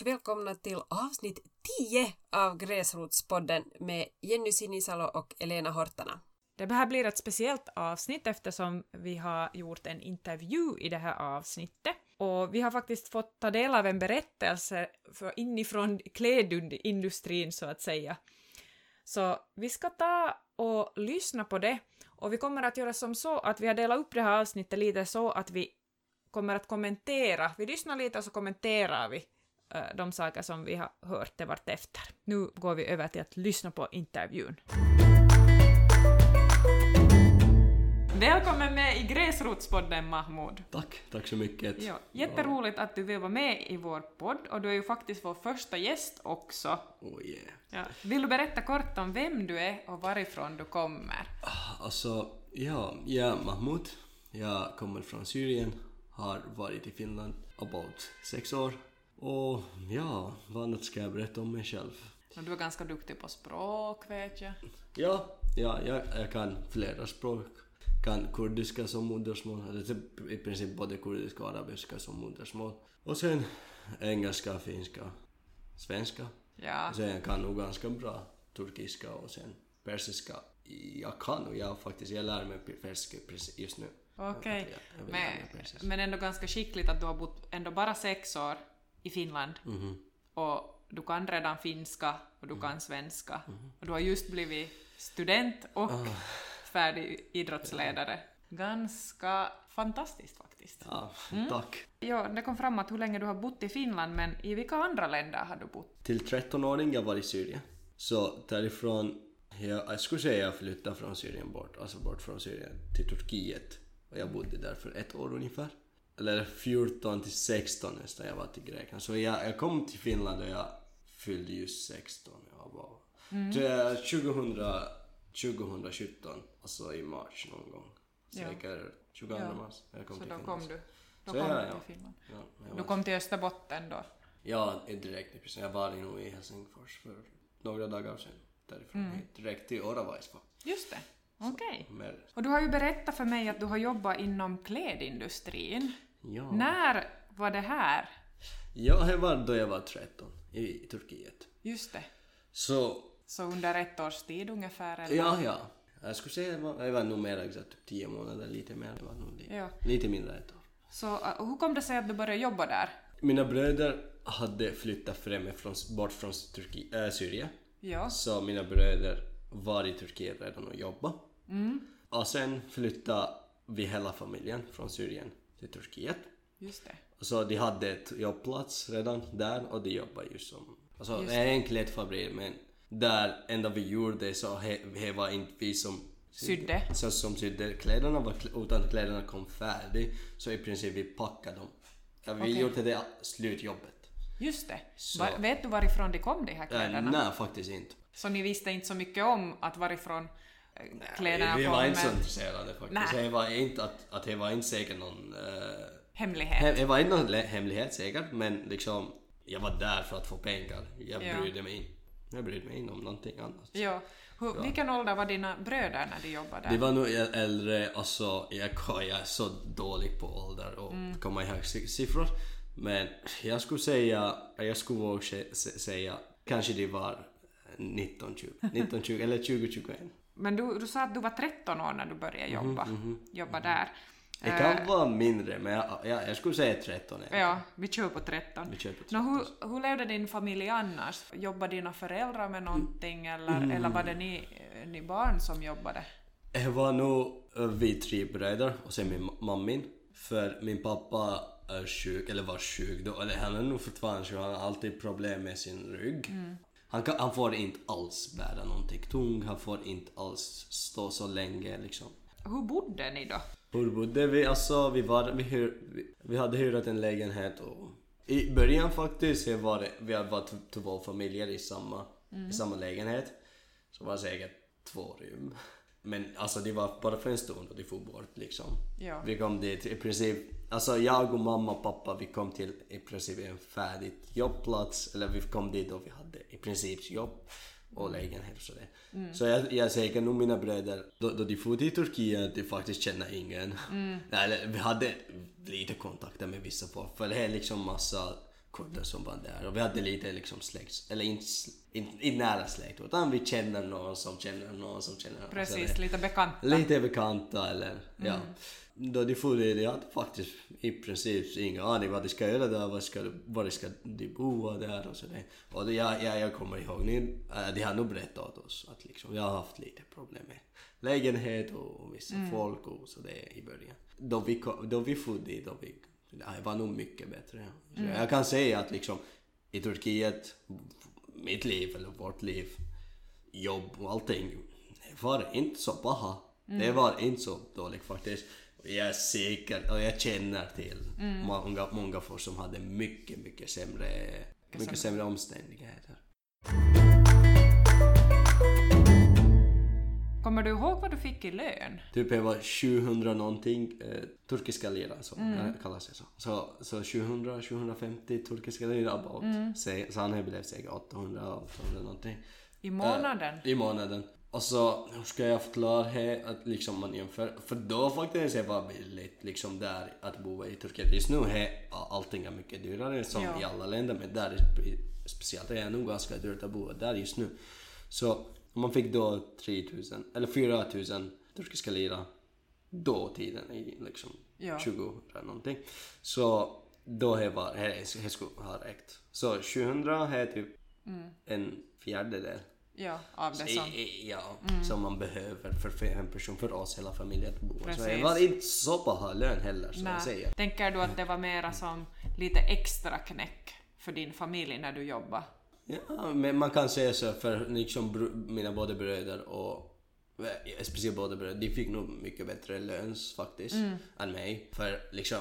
Och välkomna till avsnitt 10 av Gräsrotspodden med Jenny Sinisalo och Elena Hortana. Det här blir ett speciellt avsnitt eftersom vi har gjort en intervju i det här avsnittet. Och vi har faktiskt fått ta del av en berättelse för inifrån klädindustrin så att säga. Så vi ska ta och lyssna på det. Och vi kommer att göra som så att vi har delat upp det här avsnittet lite så att vi kommer att kommentera. Vi lyssnar lite och så kommenterar vi de saker som vi har hört det vartefter. Nu går vi över till att lyssna på intervjun. Välkommen med i Gräsrotspodden Mahmoud. Tack, tack så mycket. Ja, jätteroligt att du vill vara med i vår podd och du är ju faktiskt vår första gäst också. Oh yeah. Ja. Vill du berätta kort om vem du är och varifrån du kommer? Ah, Alltså, ja, jag är Mahmoud. Jag kommer från Syrien, har varit i Finland about sex år. Och ja, vad annat ska jag berätta om mig själv? Och Du är ganska duktig på språk vet jag. Ja, ja jag, jag kan flera språk. Kan kurdiska som modersmål, eller typ i princip både kurdiska och arabiska som modersmål. Och sen engelska, finska, svenska. Ja. Sen jag kan nog ganska bra turkiska och sen persiska. Jag kan nog, jag faktiskt, jag lär mig persiska just nu. Okej. Lära Men, men ändå ganska skickligt att du har bott ändå bara sex år i Finland Mhm. och du kan redan finska och du Mm. kan svenska och du har just blivit student och Ah. färdig idrottsledare. Ganska fantastiskt faktiskt. Ja, Mm. tack. Ja, det kom fram att hur länge du har bott i Finland, men i vilka andra länder har du bott? Till 13-åring jag var i Syrien. Så därifrån, jag, jag skulle säga jag flyttade från Syrien bort, alltså bort från Syrien till Turkiet. Och jag bodde där för ett år ungefär. Eller 14 till 16 nästan jag var till Grekland. Så jag, jag kom till Finland och jag fyllde just 16. Jag var jag- 2000, 2017, alltså i mars någon gång. Ja. Säkert 22 Ja. mars. Jag kom Så till då Finland. kom du, då Så kom ja, du ja. till Finland. Ja, jag Du kom till Österbotten då? Ja, direkt. Jag var nog i Helsingfors för några dagar sedan. Därifrån Mm. hit, direkt till Oravaisva. Just det, okej. Men, Och du har ju berättat för mig att du har jobbat inom klädindustrin. Ja. När var det här? ja, det var då jag var 13 i, Turkiet. Just det. Så, Så under ett års tid ungefär? Eller? ja, ja. Jag skulle säga det var, det var nog mer exakt typ 10 månader, lite mer. Det var nog lite, Ja. lite mindre än ett år. Så uh, hur kom det sig att du började jobba där? Mina bröder hade flyttat från, bort från Turki, äh, Syrien. Ja. Så mina bröder var i Turkiet redan och jobbade. Mm. Och sen flyttade vi hela familjen från Syrien till Turkiet. Just det. Så de hade ett jobbplats redan där och de jobbade ju som... Alltså Just det är en klädfabrik men där enda vi gjorde så he, he var inte vi som Sydde. Så som sydde kläderna var, utan kläderna kom färdig så i princip vi packade dem. Ja, vi Okej. gjorde det slutjobbet. Just det. Så- Va, vet du varifrån de kom de här Äh, kläderna? nej faktiskt inte. Så ni visste inte så mycket om att varifrån kläderna vi kom? var inte så intresserade faktiskt. Det var inte att, att det var inte säkert någon... eh, Hemlighet. He- Det var inte någon hemlighet säkert, men liksom jag var där för att få pengar. Jag Ja. brydde mig inte. Jag brydde mig inte om någonting annat. Ja. Hur, Vilken ålder var dina bröder när de jobbade där? Det var nog äldre, alltså jag, jag är så dålig på ålder och Mm. komma ihåg si- siffror. Men jag skulle säga, jag skulle våga säga, kanske det var 19-20, 19-20 eller 20-21. Men du, du sa att du var 13 år när du började jobba, jobba där. Det kan vara mindre, men jag, jag, jag skulle säga 13. Eh, Ja, vi kör på 13. Vi kör på Nå, hur, hur levde din familj annars? Jobbade dina föräldrar med någonting eller, eller var det ni, eh, ni barn som jobbade? Det var nog eh, vi tre bröder och sen min ma- mammin. För min pappa är sjuk, eller var sjuk då, eller han är nog fortfarande sjuk, han har alltid problem med sin rygg. Han, kan, han får inte alls bära någonting tungt, han får inte alls stå så länge liksom. Hur bodde ni då? Hur bodde vi? Alltså vi, var, vi, hyr, vi, vi hade hyrat en lägenhet och i början faktiskt var det, vi var två familjer i samma, i samma lägenhet. Så var det säkert två rum. Men alltså det var bara för en stund och de for bort liksom. Ja. Vi kom dit i princip, alltså jag och mamma och pappa vi kom till i princip en färdig jobbplats. Eller vi kom dit och vi hade i princip jobb och lägenhet och sådär. Så jag, jag säger nog mina bröder, då, då de for till Turkiet, de faktiskt känner ingen. Nej, Eller vi hade lite kontakter med vissa folk, för det är liksom massa kunder som var där och vi hade lite liksom släkt, eller inte in, in nära släkt utan vi känner någon som känner någon som känner någon. Precis, det- lite bekanta. Lite bekanta eller ja. Då de for dit, de hade faktiskt i princip ingen aning vad de ska göra där, vad ska, var ska de bo där och sådär. Och jag, jag, jag kommer ihåg, ni, äh, de har nog berättat åt oss att liksom, jag har haft lite problem med lägenhet och vissa folk och sådär i början. Då vi, då vi for dit, då vi, det var nog mycket bättre. Så Jag kan säga att liksom i Turkiet, mitt liv eller vårt liv, jobb och allting, det var inte så paha. Det var inte så dåligt faktiskt. Jag är säker och jag känner till många, många folk som hade mycket, mycket sämre, mycket sämre omständigheter. Kommer du ihåg vad du fick i lön? Typ jag var 700 någonting eh, turkiska lira så mm. kallas det så. Så, så 700, 750 turkiska lira about. Se, så han blivit säkert 800, 800 någonting. I månaden? I månaden. Och så hur ska jag förklara här att liksom man jämför, för då faktiskt det var billigt liksom där att bo i Turkiet. Just nu är allting är mycket dyrare som Ja. i alla länder men där är speciellt det är nog ganska dyrt att bo där just nu. Så man fick då 3000 eller 4000 turkiska lira då tiden i liksom Ja. 20 eller någonting. Så då det var, det skulle ha räckt. Så 700 är typ en fjärdedel. Ja, av det som... ja, som man behöver för en person, för oss hela familjen att bo. Så det Precis. var inte så paha lön heller så jag säger. Tänker du att det var mera som lite extra knäck för din familj när du jobbade? Ja, men man kan säga så för liksom mina båda bröder och eh, speciellt båda bröder, de fick nog mycket bättre lön faktiskt än mig. För liksom,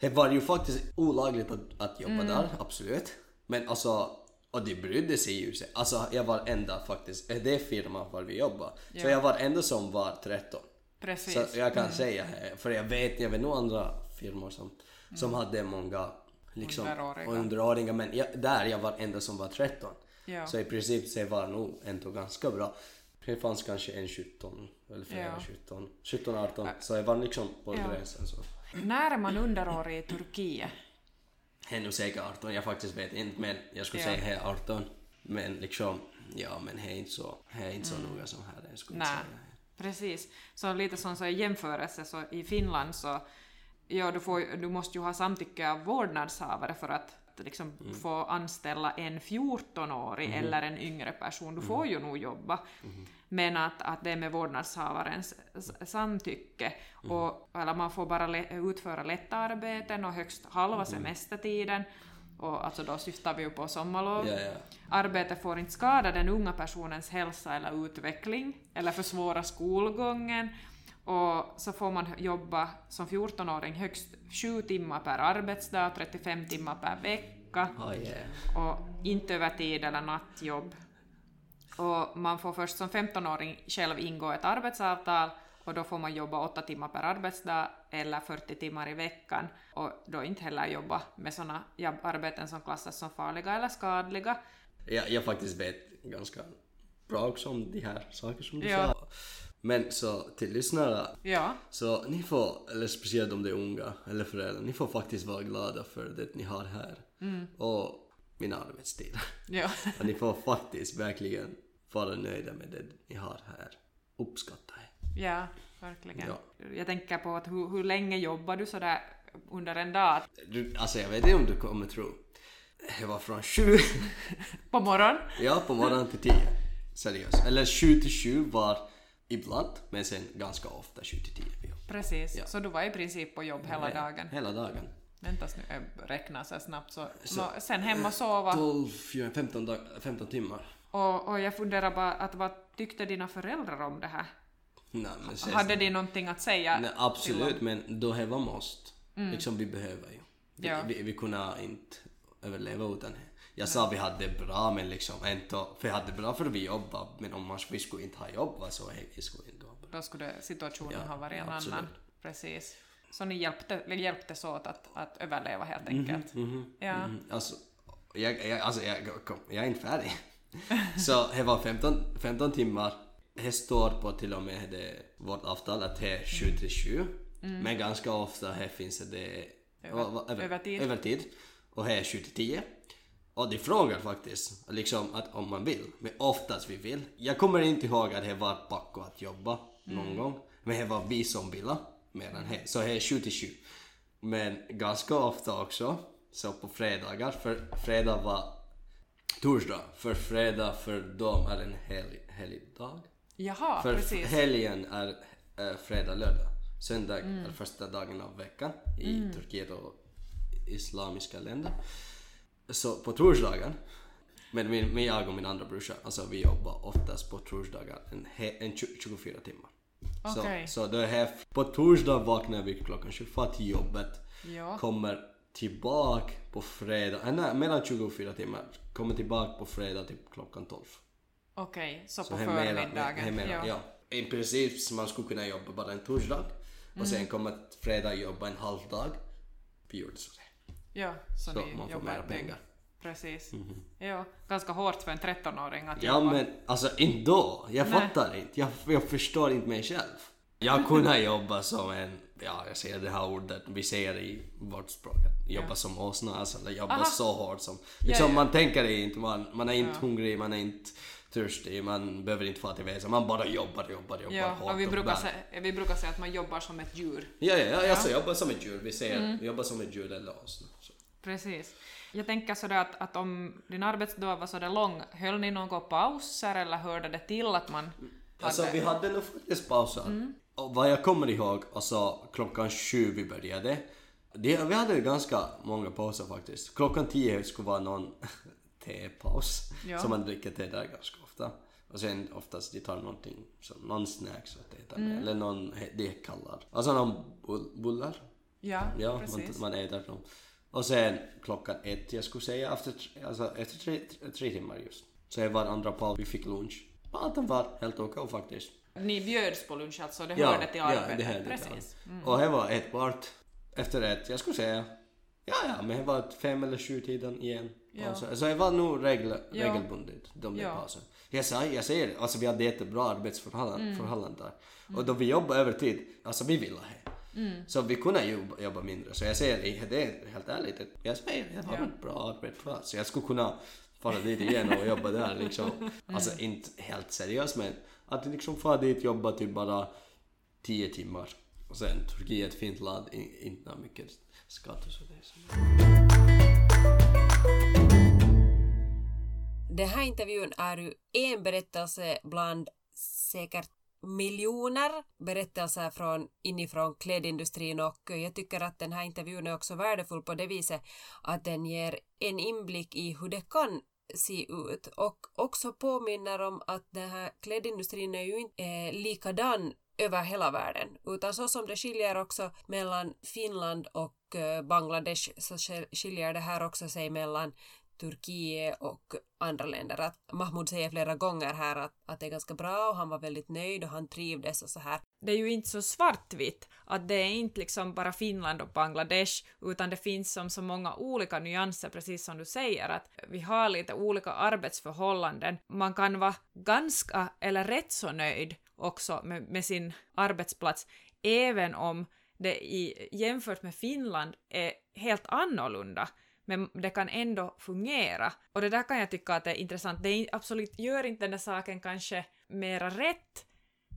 det var ju faktiskt olagligt att, att jobba där, absolut. Men alltså, och de brydde sig ju. sig. Alltså jag var enda faktiskt, eh, det är firman var vi jobbade. Så Ja. jag var enda som var 13. Precis. Så jag kan säga, eh, för jag vet, jag vet nog andra firmor som, som hade många liksom, Underåriga. underåriga men jag, där jag var enda som var 13. Ja. Så i princip så var nog ändå ganska bra. Det fanns kanske en 17 eller flera Ja. 17, 17, 18 så jag var liksom på Ja. gränsen så. När är man underårig i Turkiet? Det är nog säkert 18, jag faktiskt vet inte men jag skulle Ja. säga det är 18. Men liksom, ja men det är inte så, är inte så noga som här, jag skulle Mm. Nej, säga. precis. Så lite som så i jämförelse så i Finland så ja, du, får, du måste ju ha samtycke av vårdnadshavare för att liksom Mm. få anställa en 14-årig Mhm. eller en yngre person. Du får ju nog jobba. Men att, att det är med vårdnadshavarens samtycke. Mhm. Och, eller man får bara le, utföra lätta arbeten och högst halva Mhm. semestertiden. Och alltså då syftar vi ju på sommarlov. Ja, ja. Arbetet får inte skada den unga personens hälsa eller utveckling eller försvåra skolgången. Och så får man jobba som 14-åring högst 7 timmar per arbetsdag, 35 timmar per vecka Ah, yeah. och inte övertid eller nattjobb. Och man får först som 15-åring själv ingå ett arbetsavtal och då får man jobba 8 timmar per arbetsdag eller 40 timmar i veckan och då inte heller jobba med sådana arbeten som klassas som farliga eller skadliga. Jag, jag faktiskt vet ganska bra också om de här saker som du Ja. sa. Men så till lyssnarna, Ja, så ni får, eller speciellt om det är unga eller föräldrar, ni får faktiskt vara glada för det ni har här. Och mina arbetstider. ja. Och ni får faktiskt verkligen vara nöjda med det ni har här. Uppskatta det. Ja, verkligen. Ja. Jag tänker på att hur, hur länge jobbar du sådär under en dag? Du, alltså jag vet inte om du kommer tro. Det var från sju, På morgonen? ja på morgonen till tio. Seriöst. Eller sju till sju var ibland, men sen ganska ofta sju till tio. vi jobbade. Precis, Ja. så du var i princip på jobb hela dagen. Hela dagen. Väntas nu, jag räknar så snabbt så... Nå, sen hem och sova. 12, 14, 15, dag, 15 timmar. Och, och jag funderar bara att vad tyckte dina föräldrar om det här? Nej, men Hade de någonting att säga? nej, absolut, men då det var måste. Liksom vi behöver ju. Vi, Ja. vi, vi kunde inte överleva utan det. Jag sa vi hade bra men liksom för vi hade bra för vi jobbade men om man, vi skulle inte ha jobbat så vi skulle inte jobba. Då skulle situationen Ja, ha varit en absolut. annan. Precis. Så ni hjälpte, hjälptes åt att, att överleva helt enkelt? Ja. Mm, alltså, jag, jag, alltså jag, kom, jag är inte färdig. så det var 15, 15 timmar. Det står på till och med det, vårt avtal att det är 7 till 7. Men ganska ofta här finns det övertid. övertid. Och här är 7 till 10. Och de frågar faktiskt liksom att om man vill, men oftast vi vill. Jag kommer inte ihåg att det var packo att jobba någon gång, men det var vi som ville mer än det. Så det är 7 till 7. Men ganska ofta också, så på fredagar, för fredag var torsdag, för fredag för dem är en hel, helgdag. Jaha, För precis. helgen är äh, fredag, lördag. Söndag är första dagen av veckan i Turkiet och islamiska länder. Så på torsdagar, men min, min, jag och min andra brorsa, alltså vi jobbar oftast på torsdagar en, en 20, 24 timmar. Okej. Så, så då är här, på torsdag vaknar vi klockan 24 till jobbet, Ja. kommer tillbaka på fredag, äh, nej, mellan 24 timmar, kommer tillbaka på fredag till klockan 12. Okej, så, Så på det förmiddagen. det mera- ja. I princip man skulle kunna jobba bara en torsdag och Mm. sen kommer fredag jobba en halv dag. Vi gjorde så. Ja, så, Så ni man får mera pengar. Precis. Ja, ganska hårt för en 13-åring att Ja jobba. men alltså inte då. Jag Nej. fattar inte. Jag, jag förstår inte mig själv. Jag kunde jobba som en, ja jag säger det här ordet, vi säger i vårt språk, jobba som åsna alltså, eller jobba Aha. så hårt som, liksom ja. man tänker inte, man, man är inte hungrig, man är inte törstig, man behöver inte fara till WC, man bara jobbar, jobbar, jobbar Ja, hårt och vi, brukar säga, vi brukar säga att man jobbar som ett djur. Ja, ja, ja, alltså jobba som ett djur. Vi säger Mm. jobba som ett djur eller. Så. Precis. Jag tänker sådär att, att om din arbetsdag var sådär lång, höll ni några pauser eller hörde det till att man Alltså hade... vi hade nog faktiskt pauser. Och vad jag kommer ihåg, alltså klockan sju vi började. Det, vi hade ganska många pauser faktiskt. Klockan tio skulle vara någon tepaus. Ja. Så man dricker te där ganska ofta. Och sen oftast de tar någonting, så någon snacks att äta med. Eller någon, det kallar. Alltså någon bull, bullar. Ja, Ja, man, precis. man äter dem. Och sen klockan ett, jag skulle säga, efter, alltså, efter tre, tre, tre timmar just. Så det var andra paus, vi fick lunch. Maten var helt okej faktiskt. Ni bjöds på lunch alltså, det Ja, hörde till ja, arbetet? det hörde till Precis. Mm. Och det var ett bort. Efter ett, jag skulle säga, ja ja, men det var fem eller sju tiden igen. Ja. Pauser. Så det var nog regel, Ja. regelbundet, de där Ja. pausen. Jag, sa, jag säger alltså vi hade jättebra arbetsförhållanden Mm. förhållanden där. Och då vi jobbade övertid, alltså vi ville det. Mm. Så vi kunde jobba, jobba mindre. Så jag säger det är helt ärligt, jag säger det var Ja. ett bra arbetsplats. Så jag skulle kunna fara dit igen och jobba där liksom. Mm. Alltså inte helt seriöst men att liksom fara dit jobba typ bara 10 timmar. Och sen Turkiet, fint land, inte mycket skatt och så Den här intervjun är ju en berättelse bland säkert miljoner berättelser från inifrån klädindustrin och jag tycker att den här intervjun är också värdefull på det viset att den ger en inblick i hur det kan se ut och också påminner om att den här klädindustrin är ju inte eh, likadan över hela världen utan så som det skiljer också mellan Finland och eh, Bangladesh så skiljer det här också sig mellan Turkiet och andra länder. Att Mahmoud säger flera gånger här att, att det är ganska bra och han var väldigt nöjd och han trivdes och så här. Det är ju inte så svartvitt, att det är inte liksom bara Finland och Bangladesh, utan det finns som så många olika nyanser, precis som du säger, att vi har lite olika arbetsförhållanden. Man kan vara ganska eller rätt så nöjd också med, med sin arbetsplats, även om det i, jämfört med Finland är helt annorlunda men det kan ändå fungera. Och det där kan jag tycka att är intressant. Det är absolut gör inte den där saken kanske mera rätt,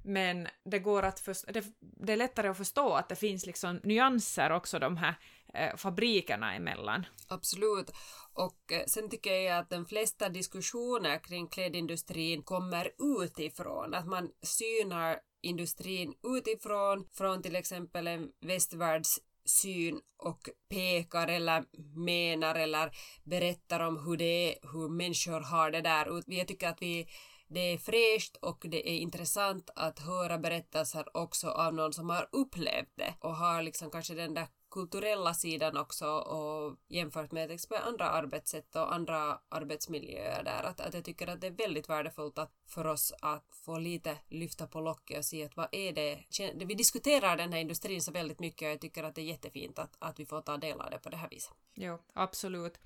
men det går att förstå, det, det är lättare att förstå att det finns liksom nyanser också de här eh, fabrikerna emellan. Absolut. Och eh, sen tycker jag att de flesta diskussioner kring klädindustrin kommer utifrån. Att man synar industrin utifrån, från till exempel en västvärlds syn och pekar eller menar eller berättar om hur det är, hur människor har det där. Jag tycker att vi, det är fräscht och det är intressant att höra berättelser också av någon som har upplevt det och har liksom kanske den där kulturella sidan också och jämfört med till exempel andra arbetssätt och andra arbetsmiljöer där att, att jag tycker att det är väldigt värdefullt att för oss att få lite lyfta på locket och se att vad är det, vi diskuterar den här industrin så väldigt mycket och jag tycker att det är jättefint att, att vi får ta del av det på det här viset. Jo, absolut.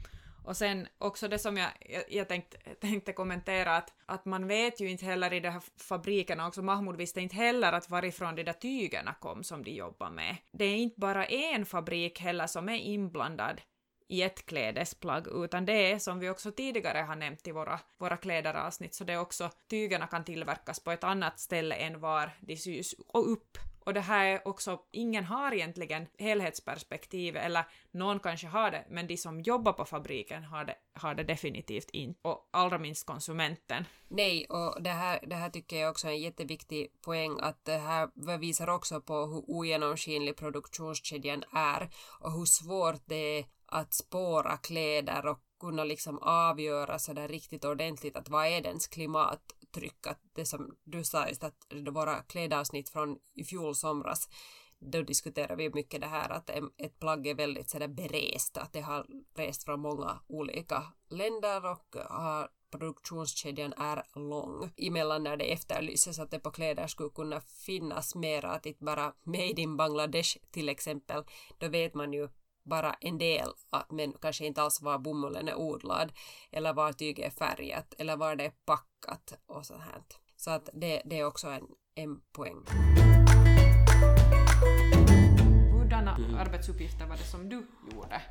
Och sen också det som jag, jag, jag tänkte, tänkte kommentera att, att man vet ju inte heller i de här fabrikerna, också Mahmoud visste inte heller att varifrån de där tygerna kom som de jobbar med. Det är inte bara en fabrik heller som är inblandad i ett klädesplagg, utan det är som vi också tidigare har nämnt i våra, våra kläderavsnitt, så det är också tygerna kan tillverkas på ett annat ställe än var de sys upp och det här är också, ingen har egentligen helhetsperspektiv, eller någon kanske har det, men de som jobbar på fabriken har det, har det definitivt inte, och allra minst konsumenten. Nej, och det här, det här tycker jag också är en jätteviktig poäng, att det här visar också på hur ogenomskinlig produktionskedjan är och hur svårt det är att spåra kläder och kunna liksom avgöra sådär riktigt ordentligt att vad är dens klimat intryck att det som du sa just att våra klädavsnitt från i fjol somras då diskuterar vi mycket det här att ett plagg är väldigt sådär berest, att det har rest från många olika länder och har produktionskedjan är lång. Emellan när det efterlyses att det på kläder skulle kunna finnas mera, att inte bara made in Bangladesh till exempel, då vet man ju bara en del, men kanske inte alls var bomullen är odlad eller var tyget är färgat eller var det är packat och så här. Så att det, det är också en, en poäng. Hurdana mm. arbetsuppgifter var det som du gjorde?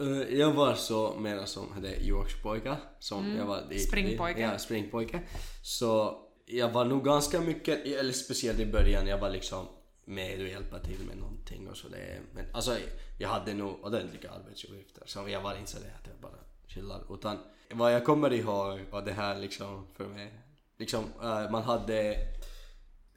Uh, jag var så mera som hade Yorkspojka, som mm. jag var dit, Springpojke. Ja, springpojke. Så jag var nog ganska mycket, eller speciellt i början, jag var liksom med och hjälpa till med någonting och så det men alltså jag hade nog ordentliga arbetsuppgifter så jag var inte så det att jag bara chillar utan vad jag kommer ihåg var det här liksom för mig liksom äh, man hade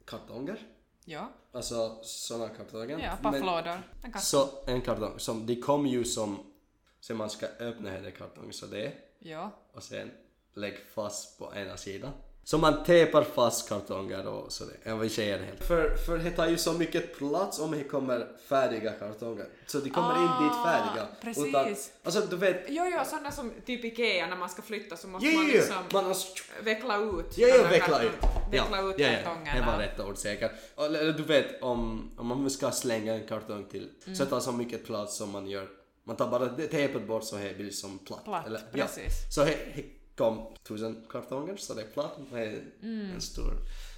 kartonger Ja. Alltså såna kartonger. Ja, pafflådor. En kartong. Så en kartong. Som, de kom ju som, så man ska öppna hela kartongen så det. Ja. Och sen lägg fast på ena sidan. Så man tejpar fast kartonger och sådär. Säga det helt. För, för det tar ju så mycket plats om det kommer färdiga kartonger. Så de kommer ah, in dit ah, färdiga. Precis. Utan, alltså du vet. Jo, jo, sådana som typ Ikea när man ska flytta så måste jo, man liksom man har... veckla ut. Jo, jo, veckla ut. Veckla ja, ut ja, ja, det var rätt ord säkert. Eller du vet om, om man ska slänga en kartong till mm. så tar så mycket plats som man gör. Man tar bara tejpet bort så det blir som platt. Platt, Eller, precis. Ja. Så he, he, kom tusen kartonger så det är klart med mm. en stor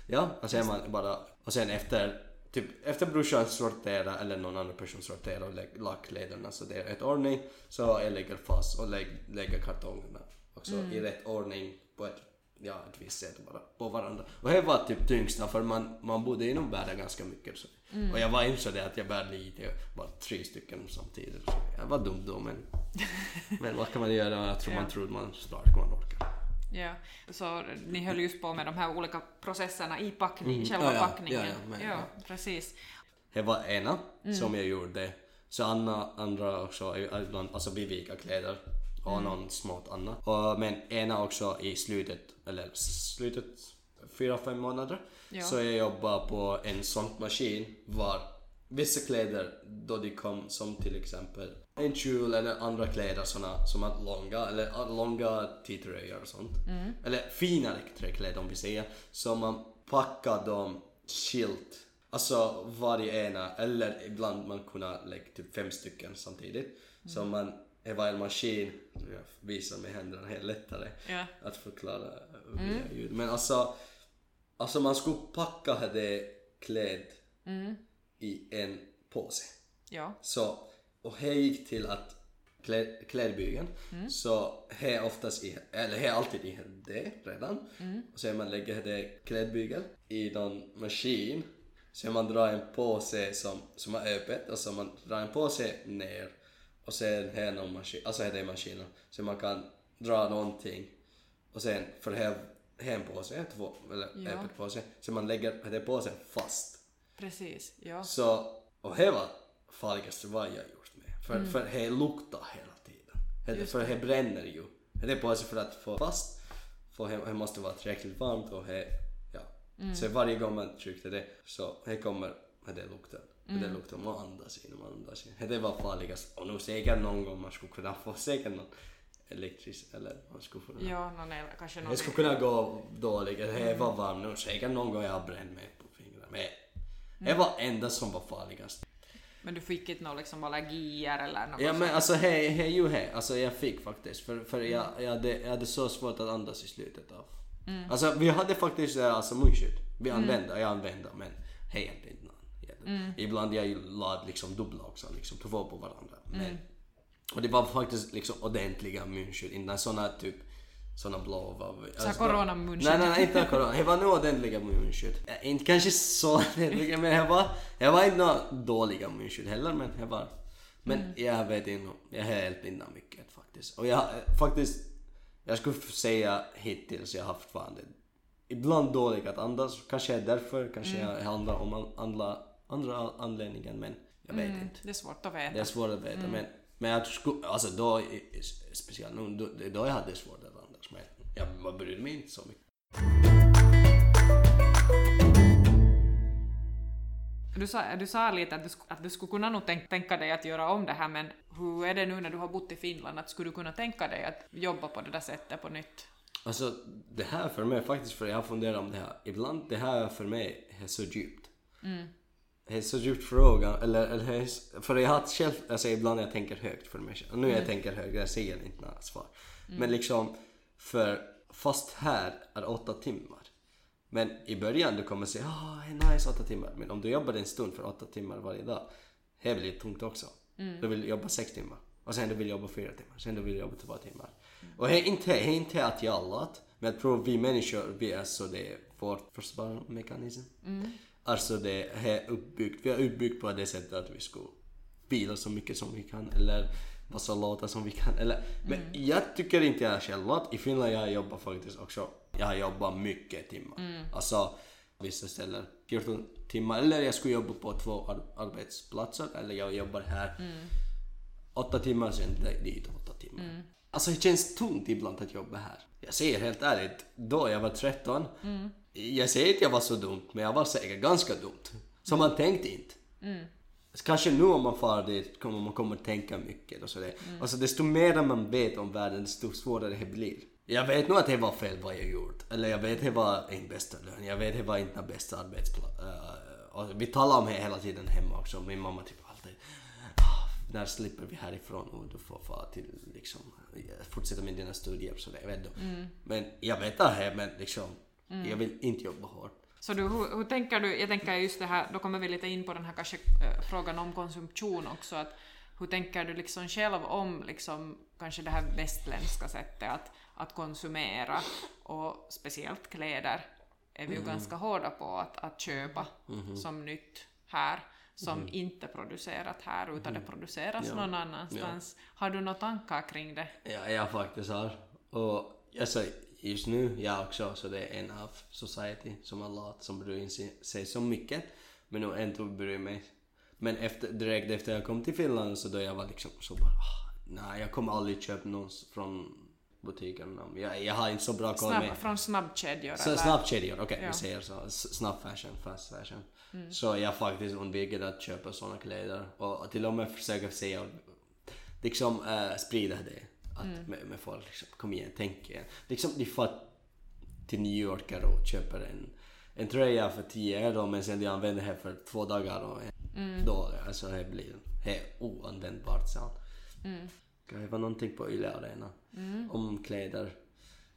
ja och sen man bara och sen efter typ efter brorsan sortera eller någon annan person sortera och lägger lackkläderna så det är rätt ordning så jag lägger fast och lägger, lägger kartongerna också mm. i rätt ordning på ett ja, ett visst sätt bara på varandra. Och det var typ tyngsta för man, man bodde inom bära ganska mycket. Så. Mm. Och jag var inte så det att jag bär lite, bara tre stycken samtidigt. Så jag var dum då men, men vad kan man göra? Jag tror ja. man trodde man stark man orkar. Ja, så ni höll just på med de här olika processerna i packning, mm. själva ja, ja, packningen. Ja, men, ja, precis. Det var ena mm. som jag gjorde. Så Anna, andra också, ibland, alltså vi vikar kläder och mm. någon smått annat. Och, men ena också i slutet, eller slutet fyra, fem månader. Ja. Så jag jobbar på en sån maskin var vissa kläder då de kom som till exempel en kjol eller andra kläder såna som är långa eller långa t-tröjor och sånt. Mm. Eller finare kläder om vi säger. Så man packar dem skilt. Alltså varje ena eller ibland man kunna lägga typ fem stycken samtidigt. Mm. Så man det var en maskin, jag visar med händerna, helt lättare ja. att förklara mm. ljud. Men alltså, alltså man skulle packa det kläd mm. i en påse. Ja. Så, och det gick till att kläd, klädbygeln, mm. så det är oftast i, eller det är alltid i det redan. Mm. Och sen man lägger det klädbygel i någon maskin, så man drar en påse som, som är öppet och så man drar en påse ner och sen här någon maskin, alltså här är maskinen, så man kan dra någonting och sen, för det här, här en påse, två, eller ja. öppet påse, så man lägger det påsen fast. Precis, ja. Så, och det var farligaste vad jag gjort med, för, mm. för det luktar hela tiden. Det, för det bränner ju. Det är påse för att få fast, för det måste vara tillräckligt varmt och det, ja. Mm. Så varje gång man tryckte det så det kommer det lukten. Mm. Det luktar man andas in, man andas in. Det var farligast. Och nu säkert någon gång man skulle kunna få säkert någon elektrisk eller man skulle kunna... Ja, någon el, kanske någon... Det skulle kunna gå dåligt. Det var varmt nu. Säkert någon gång jag bränt mig på fingrarna. Men det mm. var enda som var farligast. Men du fick inte några liksom allergier eller något Ja men alltså hej, hej ju hej. Alltså jag fick faktiskt. För, för jag, jag, hade, jag hade så svårt att andas i slutet av... Mm. Alltså vi hade faktiskt alltså munskydd. Vi använde, mm. jag använde men hej inte Mm. Ibland jag la liksom dubbla också, liksom två på varandra. Men, mm. Och det var faktiskt liksom ordentliga munskydd, inte såna typ såna blå var Så här coronamunskydd. Nej, nej, nej, inte corona. Det var nog ordentliga munskydd. Eh, Inte kanske så ordentliga, men det var, det var inte några dåliga munskydd heller, men det var... Men Mm. jag vet inte, jag är helt innan mycket faktiskt. Och jag eh, faktiskt, jag skulle säga hittills jag har haft fan det. Ibland dåligt att andas, kanske är därför, kanske Mm. jag handlar om an- andra, andra anledningar, men jag vet inte. Det är svårt att veta. Det är svårt att veta men, men jag skulle, alltså då, speciellt nu, då, då jag hade svårt att andas men jag brydde mig inte så mycket. Du sa, du sa lite att du, att du skulle kunna nog tänk, tänka dig att göra om det här, men hur är det nu när du har bott i Finland? Att skulle du kunna tänka dig att jobba på det där sättet på nytt? Alltså det här för mig faktiskt, för jag har funderat om det här, ibland det här för mig är så djupt. Det är så djupt fråga, eller, eller för jag har själv, alltså ibland jag tänker högt för mig själv. Nu jag tänker högt, jag säger inte några svar. Men liksom, för fast här är åtta timmar. Men i början du kommer säga ah, det är nice åtta timmar. Men om du jobbar en stund för åtta timmar varje dag, det blir tungt också. Du vill jobba sex timmar. Och sen du vill jobba fyra timmar. Sen du vill jobba två timmar. Och det är inte, det är inte att jag lat. Men jag tror vi människor, vi är så det är vår försvarsmekanism. Alltså det är uppbyggt, vi är uppbyggt på det sättet att vi ska vila så mycket som vi kan eller vara så låta som vi kan. Eller, men jag tycker inte jag är själv lat. I Finland jag jobbar faktiskt också, jag har jobbat mycket timmar. Alltså vissa ställen 14 timmar eller jag skulle jobba på två ar- arbetsplatser eller jag jobbar här åtta timmar sen dit åtta timmar. Alltså det känns tungt ibland att jobba här. Jag säger helt ärligt, då jag var 13, jag säger inte jag var så dumt, men jag var säkert ganska dumt. Så man tänkte inte. Kanske nu om man far dit kommer man kommer tänka mycket och sådär. Alltså desto mer man vet om världen desto svårare det blir. Jag vet nog att det var fel vad jag gjort. Eller jag vet att det var inte bästa lön. Jag vet att det var inte bästa arbetsplats. och vi talar om det hela tiden hemma också. Min mamma typ alltid "Ah, när slipper vi härifrån och du får fara till liksom fortsätta med dina studier och sådär. Då. Men jag vet det här men liksom jag vill inte jobba hårt. Så du, hur, hur tänker du, jag tänker just det här, då kommer vi lite in på den här kanske eh, frågan om konsumtion också, att hur tänker du liksom själv om liksom kanske det här västländska sättet att, att konsumera och speciellt kläder är vi ju ganska hårda på att, att köpa som nytt här som inte producerat här utan det produceras Ja. någon annanstans. Har du några tankar kring det? Ja, jag faktiskt har. Och alltså, just nu, jag också, så det är en av society som är lat, som bryr sig, så mycket. Men nu ändå bryr mig. Men efter, direkt efter jag kom till Finland så då jag var liksom så bara, ah, nej jag kommer aldrig köpa något från butikerna. Jag, jag har inte så bra koll Snabb, med från snabbkedjor? så snabbkedjor, okej Ja. vi säger så. Snabb fashion, fast fashion. Så jag faktiskt undviker att köpa såna kläder och till och med försöka säga, liksom äh, sprida det. Att med, med folk liksom, kom igen, tänk igen. Liksom de far till New York och köper en, en tröja för 10 euro men sen de använder det för två dagar och då, alltså det blir är oanvändbart sen. Det var någonting på Yle Arena om kläder.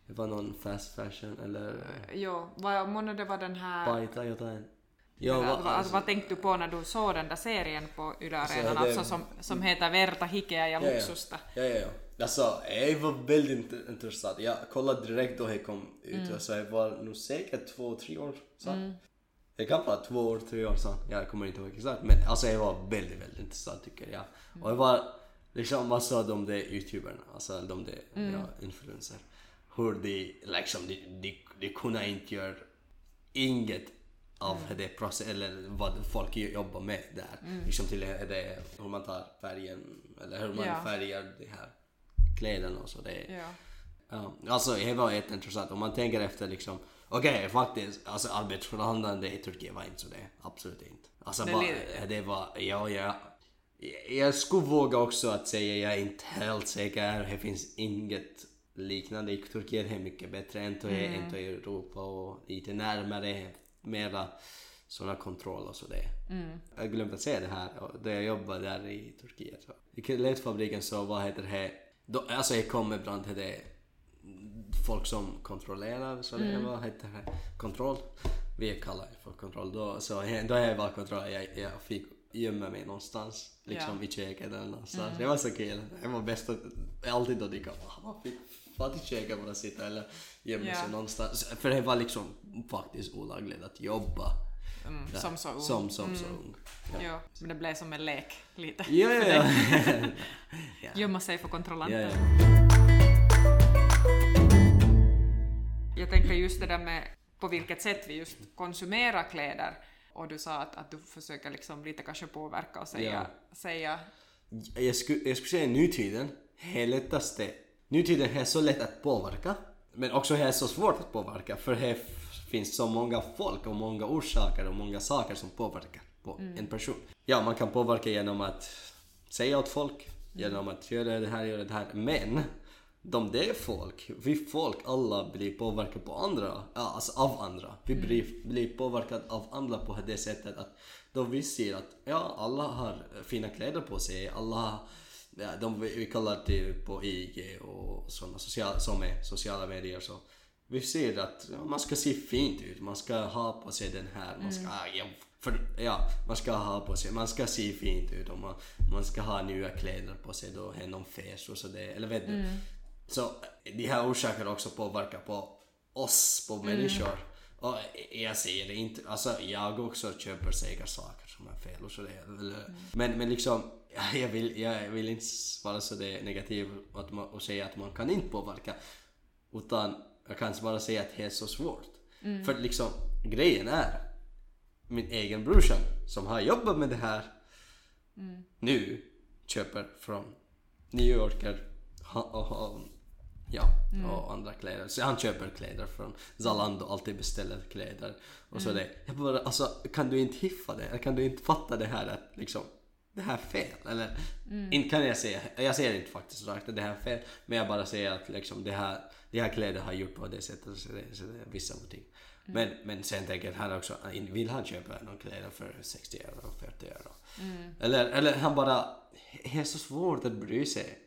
Det var någon fast fashion eller Jo, vad, månne det var den här... paita jotain. Jo, va, vad, alltså, vad tänkte du på när du såg den där serien på Yle Alltså, Arenan, det- alltså som, som heter Verta, hikeä ja Ja, ja. luksusta? Ja, ja, ja. Alltså, jag var väldigt int- intressant. Jag kollade direkt då det kom ut. Alltså, jag var nog säkert två, tre år sedan. Det kan vara två år, tre år sedan. Jag kommer inte ihåg exakt. Men alltså, jag var väldigt, väldigt intressant tycker jag. Och det var liksom massa av de där youtuberna, alltså de där ja, influencer. Hur de liksom, de, de, de kunde inte göra inget av det process, eller vad folk jobbar med där. Liksom till det, hur man tar färgen, eller hur man Ja. färgar de här kläderna och så. Det, Ja. Ja, alltså det var jätteintressant. Om man tänker efter liksom, okej faktiskt, alltså arbetsförhållanden i Turkiet var inte så det, absolut inte. Alltså Det var, det var, ja, ja. Jag skulle våga också att säga, jag är inte helt säker, det finns inget liknande i Turkiet, det är mycket bättre än det än i Europa och lite närmare, mera sådana kontroll och så det. Jag glömde att säga det här, då jag jobbade där i Turkiet. I klädfabriken så, vad heter det, då, alltså jag kom ibland till det folk som kontrollerar, så det vad heter det, kontroll. Vi kallar det för kontroll. Då, så, då jag var kontroll, jag, jag fick gömma mig någonstans. Liksom Ja. i köket eller någonstans. Det var så kul. Det var bäst att alltid då man fick fara till köket bara sitta eller gömma Ja. sig någonstans. För det var liksom faktiskt olagligt att jobba. Mm, som så ung. Som, som så ung. Ja. Ja, men det blev som en lek lite. Ja, ja, ja. ja. Gömma sig för kontrollanter. ja, ja. Jag tänker just det där med på vilket sätt vi just konsumerar kläder och du sa att, att du försöker liksom lite kanske påverka och säga, Ja. säga Jag skulle, jag skulle säga nutiden är lättaste. Nutiden är så lätt att påverka. Men också är så svårt att påverka för det finns så många folk och många orsaker och många saker som påverkar på en person. Ja, man kan påverka genom att säga åt folk, genom att göra det här, göra det här. Men de det är folk, vi folk alla blir påverkade på andra, alltså av andra. Vi blir, blir påverkade av andra på det sättet att då vi ser att ja, alla har fina kläder på sig, alla har ja, de vi kallar det på IG och sådana sociala, som är sociala medier så vi ser att man ska se fint ut, man ska ha på sig den här, man ska, ja, för, ja, man ska ha på sig, man ska se fint ut och man, man ska ha nya kläder på sig då är någon fes och så det, eller vet du. Så de här orsakerna också påverkar på oss, på människor. Och jag säger det inte, alltså jag också köper säkert saker som är fel och så det. Eller, men, men liksom, jag vill, jag vill inte vara så det negativ att man, och säga att man kan inte påverka. Utan jag kan bara säga att det är så svårt. För liksom, grejen är, min egen brorsan som har jobbat med det här nu köper från New Yorker och, ja, och andra kläder. Så han köper kläder från Zalando, alltid beställer kläder och så det. Jag bara, alltså kan du inte hiffa det? Kan du inte fatta det här att liksom det här är fel? Eller inte kan jag säga, jag säger inte faktiskt rakt att det här är fel, men jag bara säger att liksom det här, de här kläder har gjort på det sättet så det, så det är vissa motiv. Men, men sen tänker han också, vill han köpa någon kläder för 60 euro, 40 euro? Eller, eller han bara, det är så svårt att bry sig.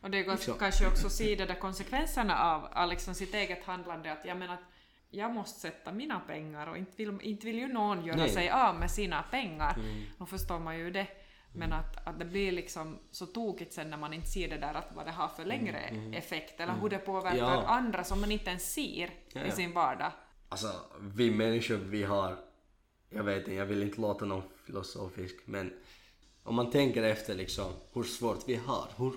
Och det går Liksom. kanske också att se de där konsekvenserna av, av liksom sitt eget handlande att jag menar att jag måste sätta mina pengar och inte vill, inte vill ju någon göra Nej. sig av med sina pengar. Då förstår man ju det. Men att, att det blir liksom så tokigt sen när man inte ser det där att vad det har för längre effekt eller hur det påverkar Ja. andra som man inte ens ser Ja, i ja. sin vardag. Alltså, vi människor, vi har... Jag vet inte, jag vill inte låta någon filosofisk, men om man tänker efter liksom hur svårt vi har, hur...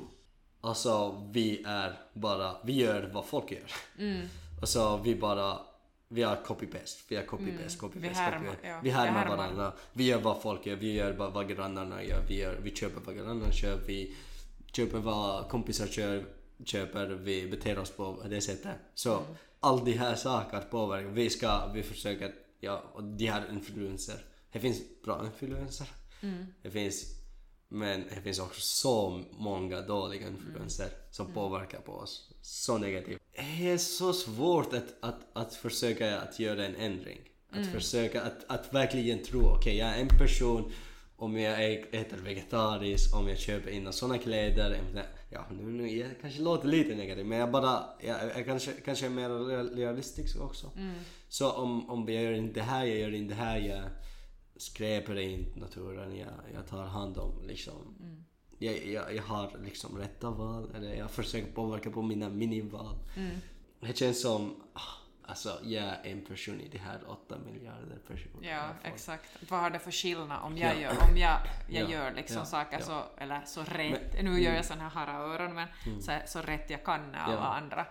Alltså, vi är bara... Vi gör vad folk gör. Mm. Alltså, vi bara... Vi har copy-paste, vi har copy-paste, copy-paste, Mm. Vi härmar, copy-paste. ja. Vi härmar Vi härmar. varandra. Vi gör vad folk gör, vi gör vad, vad grannarna gör, vi, gör, vi köper vad grannarna kör, vi köper vad kompisar kör, köper, vi beter oss på det sättet. Så Mm. all de här saker påverkar. Vi ska, vi försöker, ja, och de här influenser. Det finns bra influenser. Mm. Det finns, men det finns också så många dåliga influenser som Mm. påverkar på oss. Så negativt. Det är så svårt att, att, att försöka att göra en ändring. Att Mm. försöka att, att verkligen tro, okej jag är en person om jag äter vegetariskt, om jag köper in såna kläder. Ja, nu, nu jag kanske låter lite negativ men jag bara, jag, jag kanske, kanske är mer real- realistisk också. Så om, om jag gör inte det här, jag gör inte det här, jag skräpar inte naturen, jag, jag tar hand om liksom jag, jag, jag har liksom rätta val, eller jag försöker påverka på mina minival. Det känns som, ah, alltså jag är en person i det här åtta miljarder personer. Ja, exakt. Vad har det för skillnad om Ja. jag gör, om jag, jag Ja, gör liksom ja, saker ja. så, eller så rätt, nu gör jag såna här öron men så, så rätt jag kan när alla Ja. andra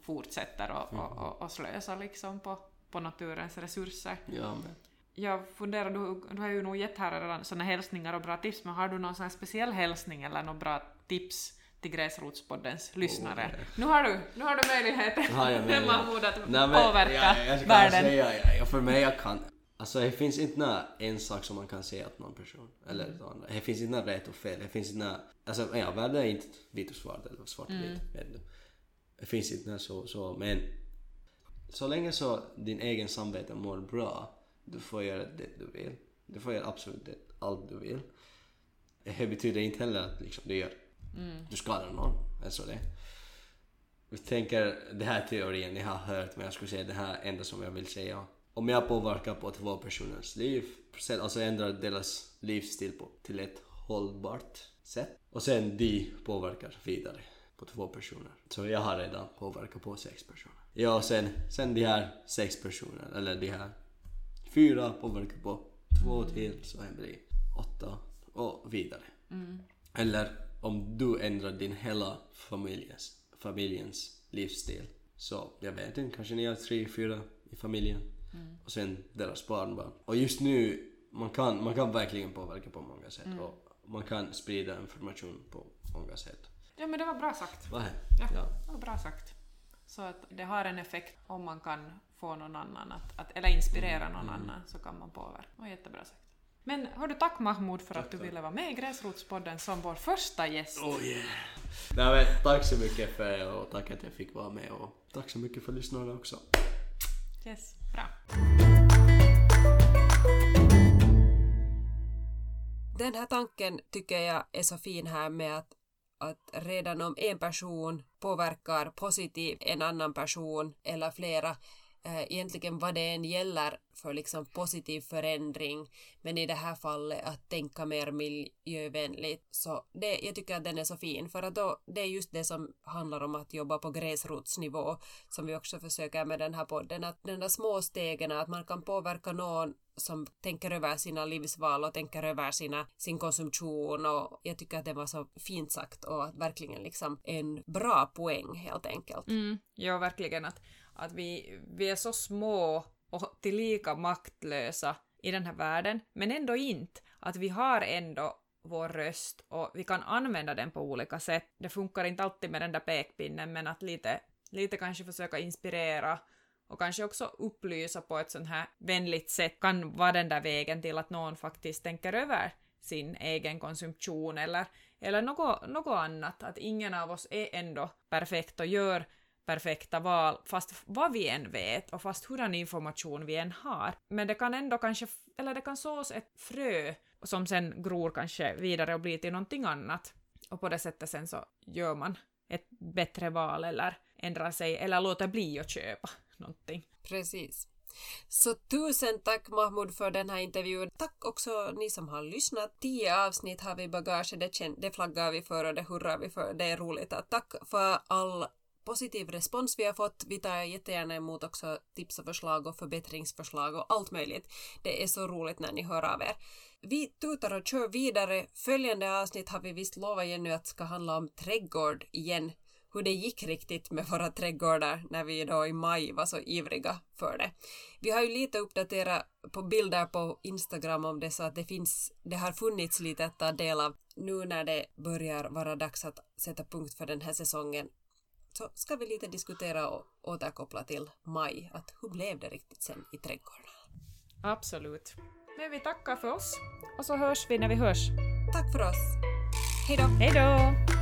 fortsätter och, och, och, och slösa liksom på, på naturens resurser. Ja, men. Jag funderar, du, du har ju nog gett här redan såna hälsningar och bra tips, men har du någon sån speciell hälsning eller några bra tips till Gräsrotspoddens lyssnare? nej. Nu har du, nu har du möjligheten, Har jag möjlighet? Mahmoud, att Nej, men påverka jag, jag världen. Säga, ja, ja, för mig jag kan... Alltså det finns inte nå- en sak som man kan säga till någon person. Eller Mm. andra. Det finns inte rätt och fel. Det finns inte Alltså ja, världen är inte vit och svart eller svart och Mm. vit. du. Det finns inte så, så. Men så länge så din egen samvete mår bra, du får göra det du vill. Du får göra absolut det, allt du vill. Det betyder inte heller att liksom, du gör Mm. du skadar någon. Alltså det. Jag tänker, det här teorin ni har hört, men jag skulle säga det här enda som jag vill säga. om jag påverkar på två personers liv, alltså ändrar deras livsstil på, till ett hållbart sätt och sen de påverkar vidare på två personer. Så jag har redan påverkat på sex personer. Ja, och sen, sen de här sex personer, eller de här fyra påverkar på två till så blir åtta och vidare. Eller om du ändrar din hela familjens, familjens livsstil. Så jag vet inte, kanske ni har tre, fyra i familjen. Och sen deras barnbarn. Och just nu, man kan, man kan verkligen påverka på många sätt. Och man kan sprida information på många sätt. Ja, men det var bra sagt. Är Ja, Ja. det var bra sagt. Så att det har en effekt om man kan få någon annan att, att eller inspirera någon annan så kan man påverka. Var jättebra sagt. Men har du tack Mahmoud för att du ville vara med i Gräsrotspodden som vår första gäst. Oh yeah! Nej, men, tack så mycket för och tack att jag fick vara med och tack så mycket för lyssnarna också. Yes, bra. Den här tanken tycker jag är så fin här med att, att redan om en person påverkar positivt en annan person eller flera, eh, egentligen vad det än gäller för liksom positiv förändring, men i det här fallet att tänka mer miljövänligt, så det, jag tycker att den är så fin, för att då, det är just det som handlar om att jobba på gräsrotsnivå, som vi också försöker med den här podden, att den där små stegen, att man kan påverka någon som tänker över sina livsval och tänker över sina, sin konsumtion och jag tycker att det var så fint sagt och att verkligen liksom en bra poäng helt enkelt. Mm, ja, verkligen att, att vi, vi är så små och tillika maktlösa i den här världen, men ändå inte. Att vi har ändå vår röst och vi kan använda den på olika sätt. Det funkar inte alltid med den där pekpinnen, men att lite, lite kanske försöka inspirera och kanske också upplysa på ett sånt här vänligt sätt kan vara den där vägen till att någon faktiskt tänker över sin egen konsumtion eller, eller något, något annat. Att ingen av oss är ändå perfekt och gör perfekta val, fast vad vi än vet och fast hurdan information vi än har. Men det kan ändå kanske, eller det kan sås ett frö som sen gror kanske vidare och blir till någonting annat. Och på det sättet sen så gör man ett bättre val eller ändrar sig eller låter bli att köpa någonting. Precis. Så tusen tack Mahmoud för den här intervjun. Tack också ni som har lyssnat. Tio avsnitt har vi i bagaget, det, kän- det flaggar vi för och det hurrar vi för. Det är roligt. Att tack för all positiv respons vi har fått. Vi tar jättegärna emot också tips och förslag och förbättringsförslag och allt möjligt. Det är så roligt när ni hör av er. Vi tutar och kör vidare. Följande avsnitt har vi visst lovat Jenny att ska handla om trädgård igen hur det gick riktigt med våra trädgårdar när vi då i maj var så ivriga för det. Vi har ju lite uppdaterat på bilder på Instagram om det så att det finns, det har funnits lite att ta del av nu när det börjar vara dags att sätta punkt för den här säsongen så ska vi lite diskutera och återkoppla till maj, att hur blev det riktigt sen i trädgården? Absolut. Men vi tackar för oss och så hörs vi när vi hörs. Tack för oss! Hej då! Hej då!